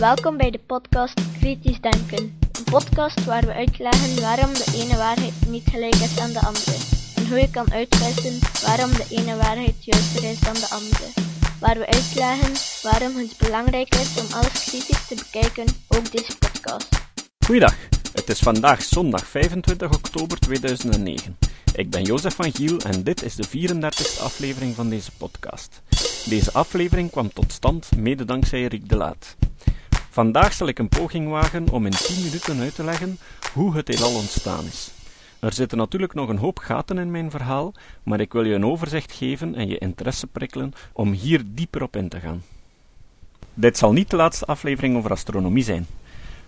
Welkom bij de podcast Kritisch Denken. Een podcast waar we uitleggen waarom de ene waarheid niet gelijk is aan de andere. En hoe je kan uitwissen waarom de ene waarheid juister is dan de andere. Waar we uitleggen waarom het belangrijk is om alles kritisch te bekijken, ook deze podcast. Goeiedag, het is vandaag zondag 25 oktober 2009. Ik ben Jozef van Giel en dit is de 34e aflevering van deze podcast. Deze aflevering kwam tot stand mede dankzij Riek de Laat. Vandaag zal ik een poging wagen om in 10 minuten uit te leggen hoe het heelal ontstaan is. Er zitten natuurlijk nog een hoop gaten in mijn verhaal, maar ik wil je een overzicht geven en je interesse prikkelen om hier dieper op in te gaan. Dit zal niet de laatste aflevering over astronomie zijn.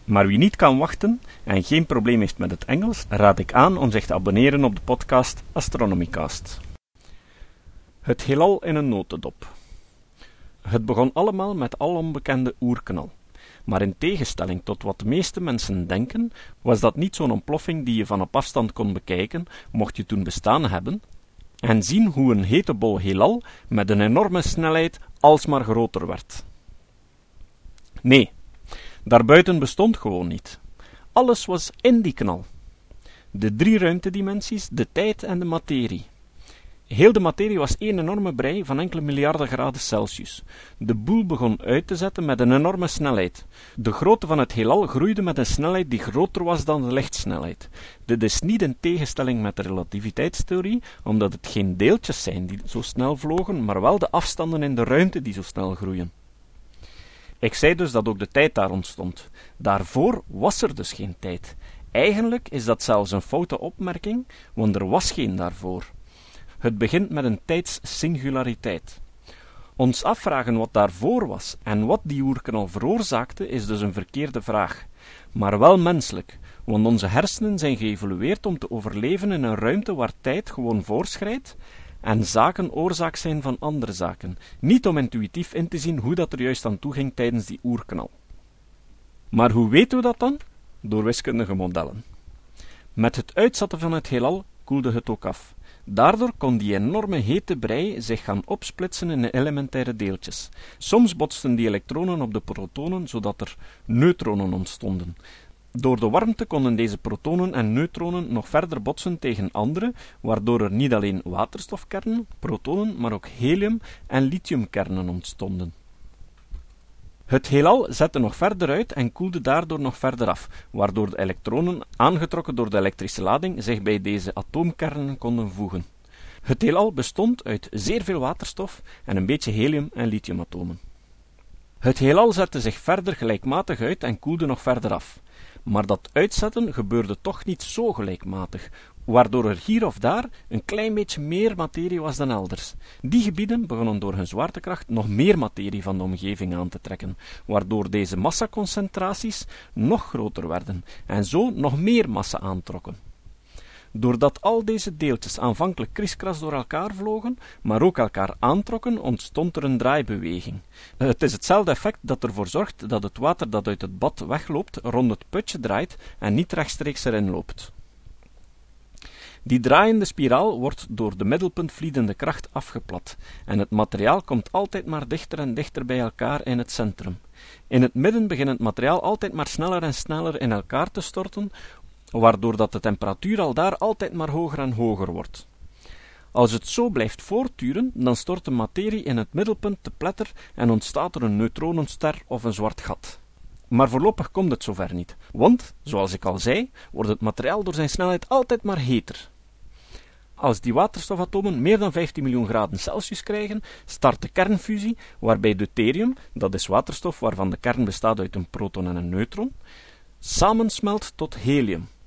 Maar wie niet kan wachten en geen probleem heeft met het Engels, raad ik aan om zich te abonneren op de podcast Astronomycast. Het heelal in een notendop. Het begon allemaal met al onbekende oerknal. Maar in tegenstelling tot wat de meeste mensen denken, was dat niet zo'n ontploffing die je van op afstand kon bekijken, mocht je toen bestaan hebben, en zien hoe een hete bol heelal met een enorme snelheid alsmaar groter werd. Nee, daarbuiten bestond gewoon niet. Alles was in die knal. De drie ruimtedimensies, de tijd en de materie. Heel de materie was één enorme brei van enkele miljarden graden Celsius. De boel begon uit te zetten met een enorme snelheid. De grootte van het heelal groeide met een snelheid die groter was dan de lichtsnelheid. Dit is niet in tegenstelling met de relativiteitstheorie, omdat het geen deeltjes zijn die zo snel vlogen, maar wel de afstanden in de ruimte die zo snel groeien. Ik zei dus dat ook de tijd daar ontstond. Daarvoor was er dus geen tijd. Eigenlijk is dat zelfs een foute opmerking, want er was geen daarvoor. Het begint met een tijdssingulariteit. Ons afvragen wat daarvoor was en wat die oerknal veroorzaakte, is dus een verkeerde vraag. Maar wel menselijk, want onze hersenen zijn geëvolueerd om te overleven in een ruimte waar tijd gewoon voorschrijdt en zaken oorzaak zijn van andere zaken, niet om intuïtief in te zien hoe dat er juist aan toe ging tijdens die oerknal. Maar hoe weten we dat dan? Door wiskundige modellen. Met het uitzetten van het heelal koelde het ook af. Daardoor kon die enorme hete brei zich gaan opsplitsen in elementaire deeltjes. Soms botsten die elektronen op de protonen, zodat er neutronen ontstonden. Door de warmte konden deze protonen en neutronen nog verder botsen tegen andere, waardoor er niet alleen waterstofkernen, protonen, maar ook helium- en lithiumkernen ontstonden. Het heelal zette nog verder uit en koelde daardoor nog verder af, waardoor de elektronen, aangetrokken door de elektrische lading, zich bij deze atoomkernen konden voegen. Het heelal bestond uit zeer veel waterstof en een beetje helium- en lithiumatomen. Het heelal zette zich verder gelijkmatig uit en koelde nog verder af. Maar dat uitzetten gebeurde toch niet zo gelijkmatig, waardoor er hier of daar een klein beetje meer materie was dan elders. Die gebieden begonnen door hun zwaartekracht nog meer materie van de omgeving aan te trekken, waardoor deze massaconcentraties nog groter werden en zo nog meer massa aantrokken. Doordat al deze deeltjes aanvankelijk kriskras door elkaar vlogen, maar ook elkaar aantrokken, ontstond er een draaibeweging. Het is hetzelfde effect dat ervoor zorgt dat het water dat uit het bad wegloopt rond het putje draait en niet rechtstreeks erin loopt. Die draaiende spiraal wordt door de middelpuntvliedende kracht afgeplat, en het materiaal komt altijd maar dichter en dichter bij elkaar in het centrum. In het midden begint het materiaal altijd maar sneller en sneller in elkaar te storten, waardoor dat de temperatuur al daar altijd maar hoger en hoger wordt. Als het zo blijft voortduren, dan stort de materie in het middelpunt te pletter en ontstaat er een neutronenster of een zwart gat. Maar voorlopig komt het zover niet, want, zoals ik al zei, wordt het materiaal door zijn snelheid altijd maar heter. Als die waterstofatomen meer dan 15 miljoen graden Celsius krijgen, start de kernfusie, waarbij deuterium, dat is waterstof waarvan de kern bestaat uit een proton en een neutron, samensmelt tot helium.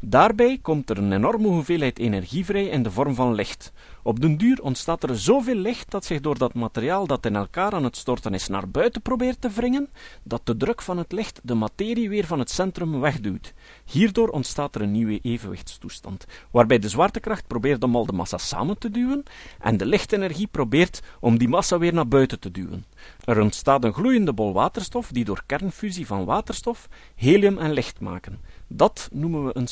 Daarbij komt er een enorme hoeveelheid energie vrij in de vorm van licht. Op den duur ontstaat er zoveel licht dat zich door dat materiaal dat in elkaar aan het storten is naar buiten probeert te wringen, dat de druk van het licht de materie weer van het centrum wegduwt. Hierdoor ontstaat er een nieuwe evenwichtstoestand, waarbij de zwaartekracht probeert om al de massa samen te duwen en de lichtenergie probeert om die massa weer naar buiten te duwen. Er ontstaat een gloeiende bol waterstof die door kernfusie van waterstof helium en licht maken. Dat noemen we een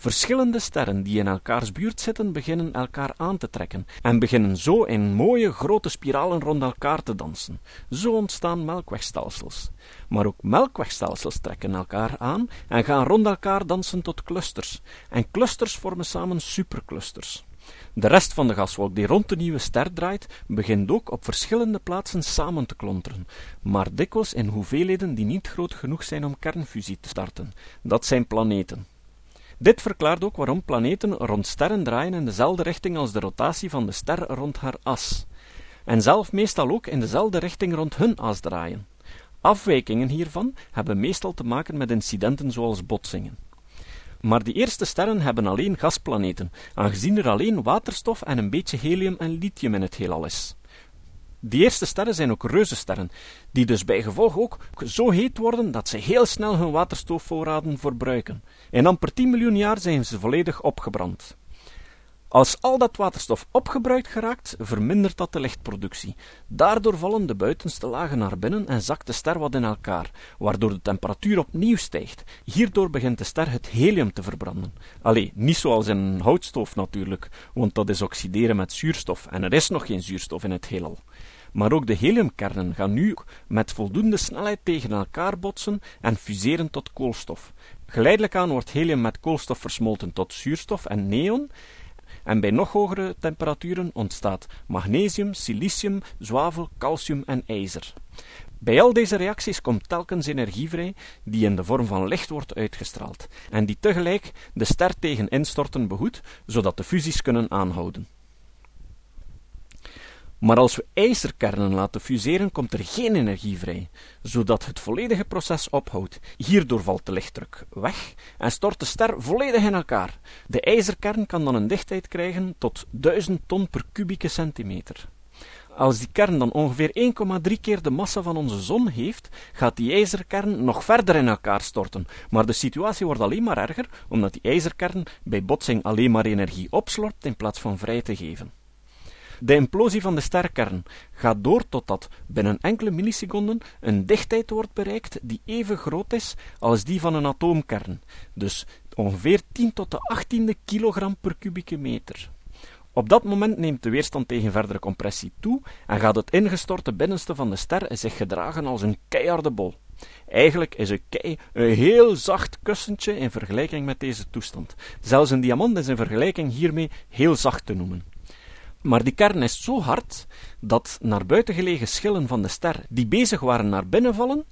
Verschillende sterren die in elkaars buurt zitten, beginnen elkaar aan te trekken en beginnen zo in mooie grote spiralen rond elkaar te dansen. Zo ontstaan melkwegstelsels. Maar ook melkwegstelsels trekken elkaar aan en gaan rond elkaar dansen tot clusters. En clusters vormen samen superclusters. De rest van de gaswolk die rond de nieuwe ster draait, begint ook op verschillende plaatsen samen te klonteren, maar dikwijls in hoeveelheden die niet groot genoeg zijn om kernfusie te starten. Dat zijn planeten. Dit verklaart ook waarom planeten rond sterren draaien in dezelfde richting als de rotatie van de ster rond haar as, en zelf meestal ook in dezelfde richting rond hun as draaien. Afwijkingen hiervan hebben meestal te maken met incidenten zoals botsingen. Maar die eerste sterren hebben alleen gasplaneten, aangezien er alleen waterstof en een beetje helium en lithium in het heelal is. Die eerste sterren zijn ook reuzensterren, die dus bij gevolg ook zo heet worden dat ze heel snel hun waterstofvoorraden verbruiken. In amper 10 miljoen jaar zijn ze volledig opgebrand. Als al dat waterstof opgebruikt geraakt, vermindert dat de lichtproductie. Daardoor vallen de buitenste lagen naar binnen en zakt de ster wat in elkaar, waardoor de temperatuur opnieuw stijgt. Hierdoor begint de ster het helium te verbranden. Allee, niet zoals in een houtstoof natuurlijk, want dat is oxideren met zuurstof en er is nog geen zuurstof in het heelal. Maar ook de heliumkernen gaan nu met voldoende snelheid tegen elkaar botsen en fuseren tot koolstof. Geleidelijk aan wordt helium met koolstof versmolten tot zuurstof en neon, en bij nog hogere temperaturen ontstaat magnesium, silicium, zwavel, calcium en ijzer. Bij al deze reacties komt telkens energie vrij, die in de vorm van licht wordt uitgestraald, en die tegelijk de ster tegen instorten behoedt, zodat de fusies kunnen aanhouden. Maar als we ijzerkernen laten fuseren, komt er geen energie vrij, zodat het volledige proces ophoudt. Hierdoor valt de lichtdruk weg en stort de ster volledig in elkaar. De ijzerkern kan dan een dichtheid krijgen tot 1000 ton per kubieke centimeter. Als die kern dan ongeveer 1,3 keer de massa van onze zon heeft, gaat die ijzerkern nog verder in elkaar storten. Maar de situatie wordt alleen maar erger, omdat die ijzerkern bij botsing alleen maar energie opslorpt in plaats van vrij te geven. De implosie van de sterkern gaat door totdat binnen enkele milliseconden een dichtheid wordt bereikt die even groot is als die van een atoomkern, dus ongeveer 10 tot de 18e kilogram per kubieke meter. Op dat moment neemt de weerstand tegen verdere compressie toe en gaat het ingestorte binnenste van de ster zich gedragen als een keiharde bol. Eigenlijk is een kei een heel zacht kussentje in vergelijking met deze toestand. Zelfs een diamant is in vergelijking hiermee heel zacht te noemen. Maar die kern is zo hard dat naar buiten gelegen schillen van de ster die bezig waren naar binnen vallen,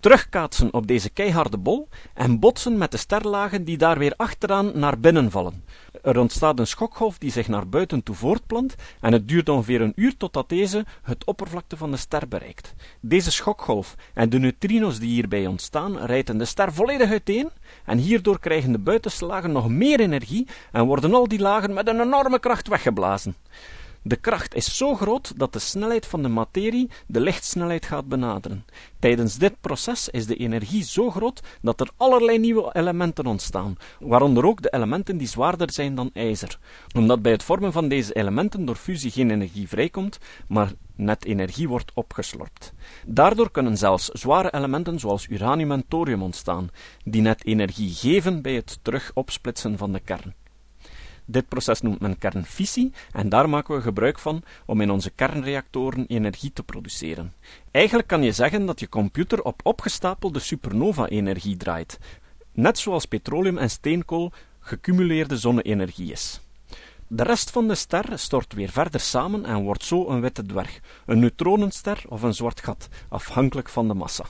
terugkaatsen op deze keiharde bol en botsen met de sterlagen die daar weer achteraan naar binnen vallen. Er ontstaat een schokgolf die zich naar buiten toe voortplant en het duurt ongeveer een uur totdat deze het oppervlakte van de ster bereikt. Deze schokgolf en de neutrinos die hierbij ontstaan rijten de ster volledig uiteen en hierdoor krijgen de buitenste lagen nog meer energie en worden al die lagen met een enorme kracht weggeblazen. De kracht is zo groot dat de snelheid van de materie de lichtsnelheid gaat benaderen. Tijdens dit proces is de energie zo groot dat er allerlei nieuwe elementen ontstaan, waaronder ook de elementen die zwaarder zijn dan ijzer, omdat bij het vormen van deze elementen door fusie geen energie vrijkomt, maar net energie wordt opgeslorpt. Daardoor kunnen zelfs zware elementen zoals uranium en thorium ontstaan, die net energie geven bij het terug opsplitsen van de kern. Dit proces noemt men kernfissie en daar maken we gebruik van om in onze kernreactoren energie te produceren. Eigenlijk kan je zeggen dat je computer op opgestapelde supernova-energie draait, net zoals petroleum en steenkool gecumuleerde zonne-energie is. De rest van de ster stort weer verder samen en wordt zo een witte dwerg, een neutronenster of een zwart gat, afhankelijk van de massa.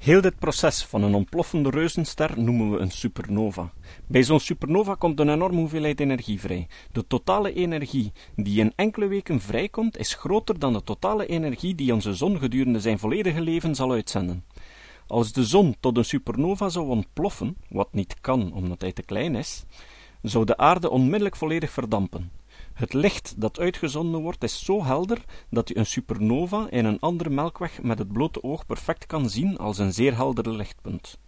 Heel dit proces van een ontploffende reuzenster noemen we een supernova. Bij zo'n supernova komt een enorme hoeveelheid energie vrij. De totale energie die in enkele weken vrijkomt, is groter dan de totale energie die onze zon gedurende zijn volledige leven zal uitzenden. Als de zon tot een supernova zou ontploffen, wat niet kan omdat hij te klein is, zou de aarde onmiddellijk volledig verdampen. Het licht dat uitgezonden wordt is zo helder dat je een supernova in een andere melkweg met het blote oog perfect kan zien als een zeer helder lichtpunt.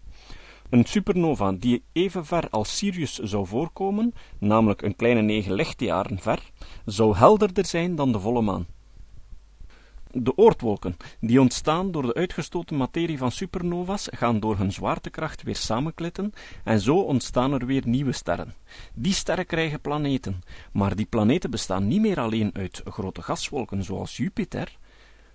Een supernova die even ver als Sirius zou voorkomen, namelijk een kleine negen lichtjaren ver, zou helderder zijn dan de volle maan. De oortwolken, die ontstaan door de uitgestoten materie van supernova's, gaan door hun zwaartekracht weer samenklitten en zo ontstaan er weer nieuwe sterren. Die sterren krijgen planeten, maar die planeten bestaan niet meer alleen uit grote gaswolken zoals Jupiter,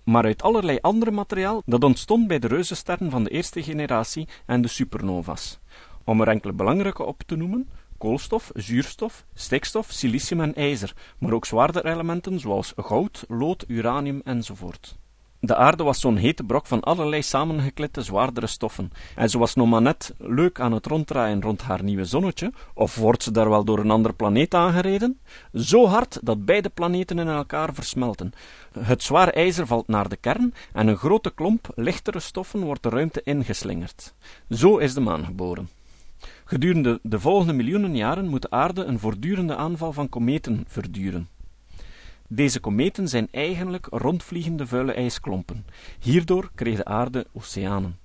maar uit allerlei ander materiaal dat ontstond bij de reuzensterren van de eerste generatie en de supernova's. Om er enkele belangrijke op te noemen, koolstof, zuurstof, stikstof, silicium en ijzer, maar ook zwaardere elementen zoals goud, lood, uranium enzovoort. De aarde was zo'n hete brok van allerlei samengeklitte zwaardere stoffen, en ze was nog maar net leuk aan het ronddraaien rond haar nieuwe zonnetje, of wordt ze daar wel door een ander planeet aangereden? Zo hard dat beide planeten in elkaar versmelten. Het zwaar ijzer valt naar de kern, en een grote klomp lichtere stoffen wordt de ruimte ingeslingerd. Zo is de maan geboren. Gedurende de volgende miljoenen jaren moet de aarde een voortdurende aanval van kometen verduren. Deze kometen zijn eigenlijk rondvliegende vuile ijsklompen. Hierdoor kreeg de aarde oceanen.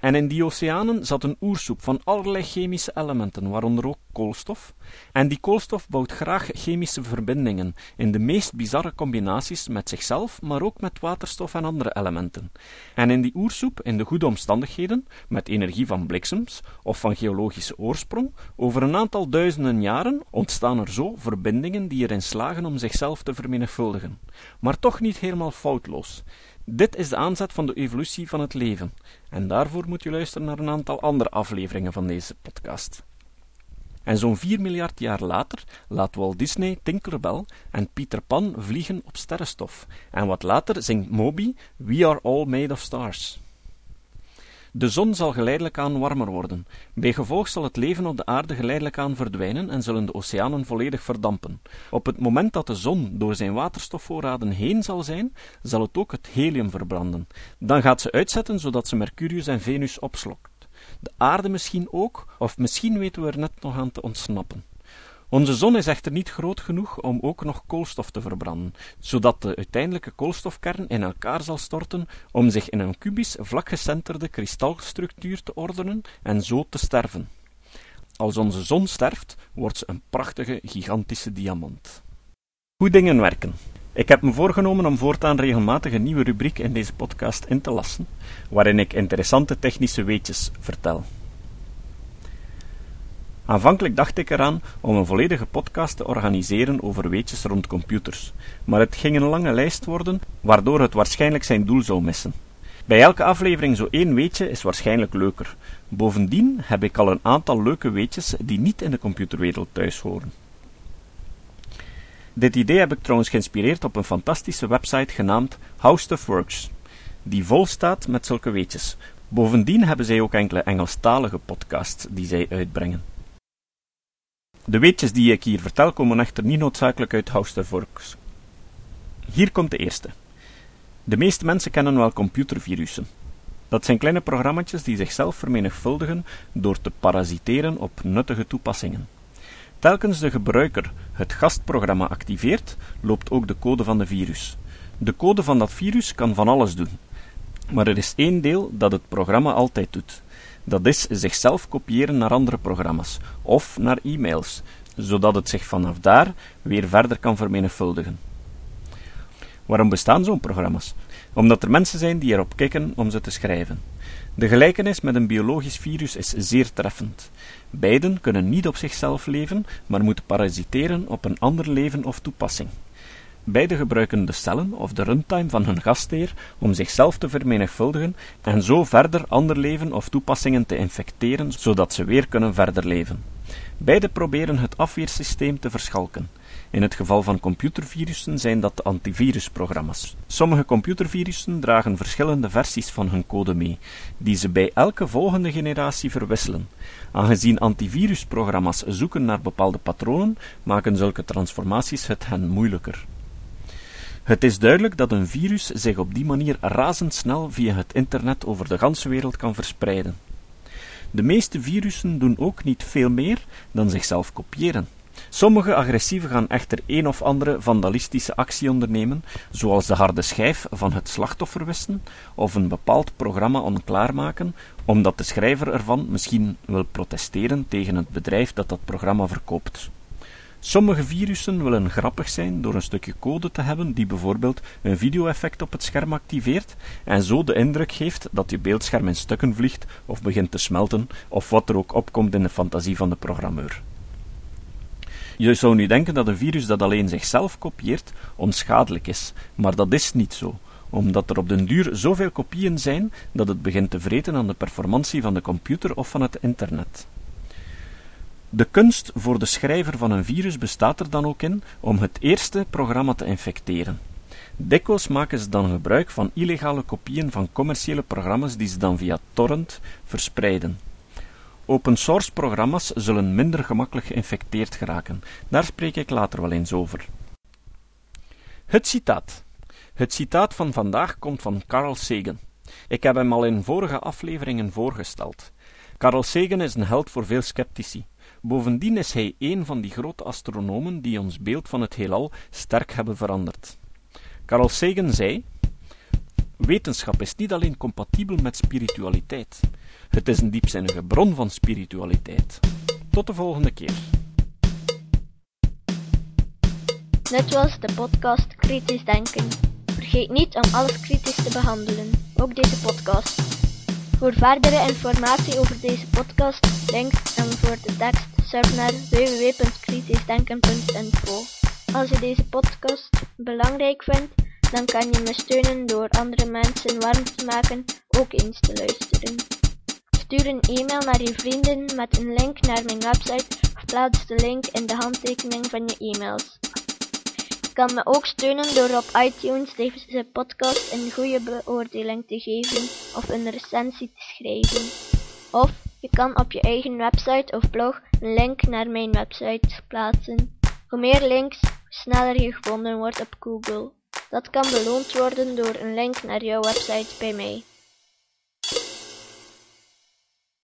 En in die oceanen zat een oersoep van allerlei chemische elementen, waaronder ook koolstof. En die koolstof bouwt graag chemische verbindingen, in de meest bizarre combinaties met zichzelf, maar ook met waterstof en andere elementen. En in die oersoep, in de goede omstandigheden, met energie van bliksems of van geologische oorsprong, over een aantal duizenden jaren ontstaan er zo verbindingen die erin slagen om zichzelf te vermenigvuldigen. Maar toch niet helemaal foutloos. Dit is de aanzet van de evolutie van het leven. En daarvoor moet je luisteren naar een aantal andere afleveringen van deze podcast. En zo'n 4 miljard jaar later laat Walt Disney Tinkerbell en Peter Pan vliegen op sterrenstof. En wat later zingt Moby We Are All Made of Stars. De zon zal geleidelijk aan warmer worden. Bijgevolg zal het leven op de aarde geleidelijk aan verdwijnen en zullen de oceanen volledig verdampen. Op het moment dat de zon door zijn waterstofvoorraden heen zal zijn, zal het ook het helium verbranden. Dan gaat ze uitzetten zodat ze Mercurius en Venus opslokt. De aarde misschien ook, of misschien weten we er net nog aan te ontsnappen. Onze zon is echter niet groot genoeg om ook nog koolstof te verbranden, zodat de uiteindelijke koolstofkern in elkaar zal storten om zich in een kubisch vlakgecenterde kristalstructuur te ordenen en zo te sterven. Als onze zon sterft, wordt ze een prachtige, gigantische diamant. Hoe dingen werken. Ik heb me voorgenomen om voortaan regelmatig een nieuwe rubriek in deze podcast in te lassen, waarin ik interessante technische weetjes vertel. Aanvankelijk dacht ik eraan om een volledige podcast te organiseren over weetjes rond computers, maar het ging een lange lijst worden, waardoor het waarschijnlijk zijn doel zou missen. Bij elke aflevering zo één weetje is waarschijnlijk leuker. Bovendien heb ik al een aantal leuke weetjes die niet in de computerwereld thuis horen. Dit idee heb ik trouwens geïnspireerd op een fantastische website genaamd How Stuff Works, die vol staat met zulke weetjes. Bovendien hebben zij ook enkele Engelstalige podcasts die zij uitbrengen. De weetjes die ik hier vertel komen echter niet noodzakelijk uit Houstervorks. Hier komt de eerste. De meeste mensen kennen wel computervirussen. Dat zijn kleine programma's die zichzelf vermenigvuldigen door te parasiteren op nuttige toepassingen. Telkens de gebruiker het gastprogramma activeert, loopt ook de code van de virus. De code van dat virus kan van alles doen. Maar er is één deel dat het programma altijd doet. Dat is zichzelf kopiëren naar andere programma's of naar e-mails, zodat het zich vanaf daar weer verder kan vermenigvuldigen. Waarom bestaan zo'n programma's? Omdat er mensen zijn die erop kikken om ze te schrijven. De gelijkenis met een biologisch virus is zeer treffend. Beiden kunnen niet op zichzelf leven, maar moeten parasiteren op een ander leven of toepassing. Beide gebruiken de cellen of de runtime van hun gastheer om zichzelf te vermenigvuldigen en zo verder ander leven of toepassingen te infecteren, zodat ze weer kunnen verder leven. Beide proberen het afweersysteem te verschalken. In het geval van computervirussen zijn dat de antivirusprogramma's. Sommige computervirussen dragen verschillende versies van hun code mee, die ze bij elke volgende generatie verwisselen. Aangezien antivirusprogramma's zoeken naar bepaalde patronen, maken zulke transformaties het hen moeilijker. Het is duidelijk dat een virus zich op die manier razendsnel via het internet over de ganse wereld kan verspreiden. De meeste virussen doen ook niet veel meer dan zichzelf kopiëren. Sommige agressieven gaan echter een of andere vandalistische actie ondernemen, zoals de harde schijf van het slachtoffer wisten of een bepaald programma onklaarmaken, omdat de schrijver ervan misschien wil protesteren tegen het bedrijf dat dat programma verkoopt. Sommige virussen willen grappig zijn door een stukje code te hebben die bijvoorbeeld een video-effect op het scherm activeert en zo de indruk geeft dat je beeldscherm in stukken vliegt of begint te smelten of wat er ook opkomt in de fantasie van de programmeur. Je zou nu denken dat een virus dat alleen zichzelf kopieert onschadelijk is, maar dat is niet zo, omdat er op den duur zoveel kopieën zijn dat het begint te vreten aan de performantie van de computer of van het internet. De kunst voor de schrijver van een virus bestaat er dan ook in om het eerste programma te infecteren. Dikwijls maken ze dan gebruik van illegale kopieën van commerciële programma's die ze dan via torrent verspreiden. Open source programma's zullen minder gemakkelijk geïnfecteerd geraken. Daar spreek ik later wel eens over. Het citaat. Het citaat van vandaag komt van Carl Sagan. Ik heb hem al in vorige afleveringen voorgesteld. Carl Sagan is een held voor veel sceptici. Bovendien is hij een van die grote astronomen die ons beeld van het heelal sterk hebben veranderd. Carl Sagan zei: Wetenschap is niet alleen compatibel met spiritualiteit, het is een diepzinnige bron van spiritualiteit. Tot de volgende keer. Dit was de podcast Kritisch Denken. Vergeet niet om alles kritisch te behandelen, ook deze podcast. Voor verdere informatie over deze podcast, links en voor de tekst, surf naar www.kritischdenken.info. Als je deze podcast belangrijk vindt, dan kan je me steunen door andere mensen warm te maken ook eens te luisteren. Stuur een e-mail naar je vrienden met een link naar mijn website of plaats de link in de handtekening van je e-mails. Je kan me ook steunen door op iTunes deze podcast een goede beoordeling te geven of een recensie te schrijven. Of je kan op je eigen website of blog een link naar mijn website plaatsen. Hoe meer links, hoe sneller je gevonden wordt op Google. Dat kan beloond worden door een link naar jouw website bij mij.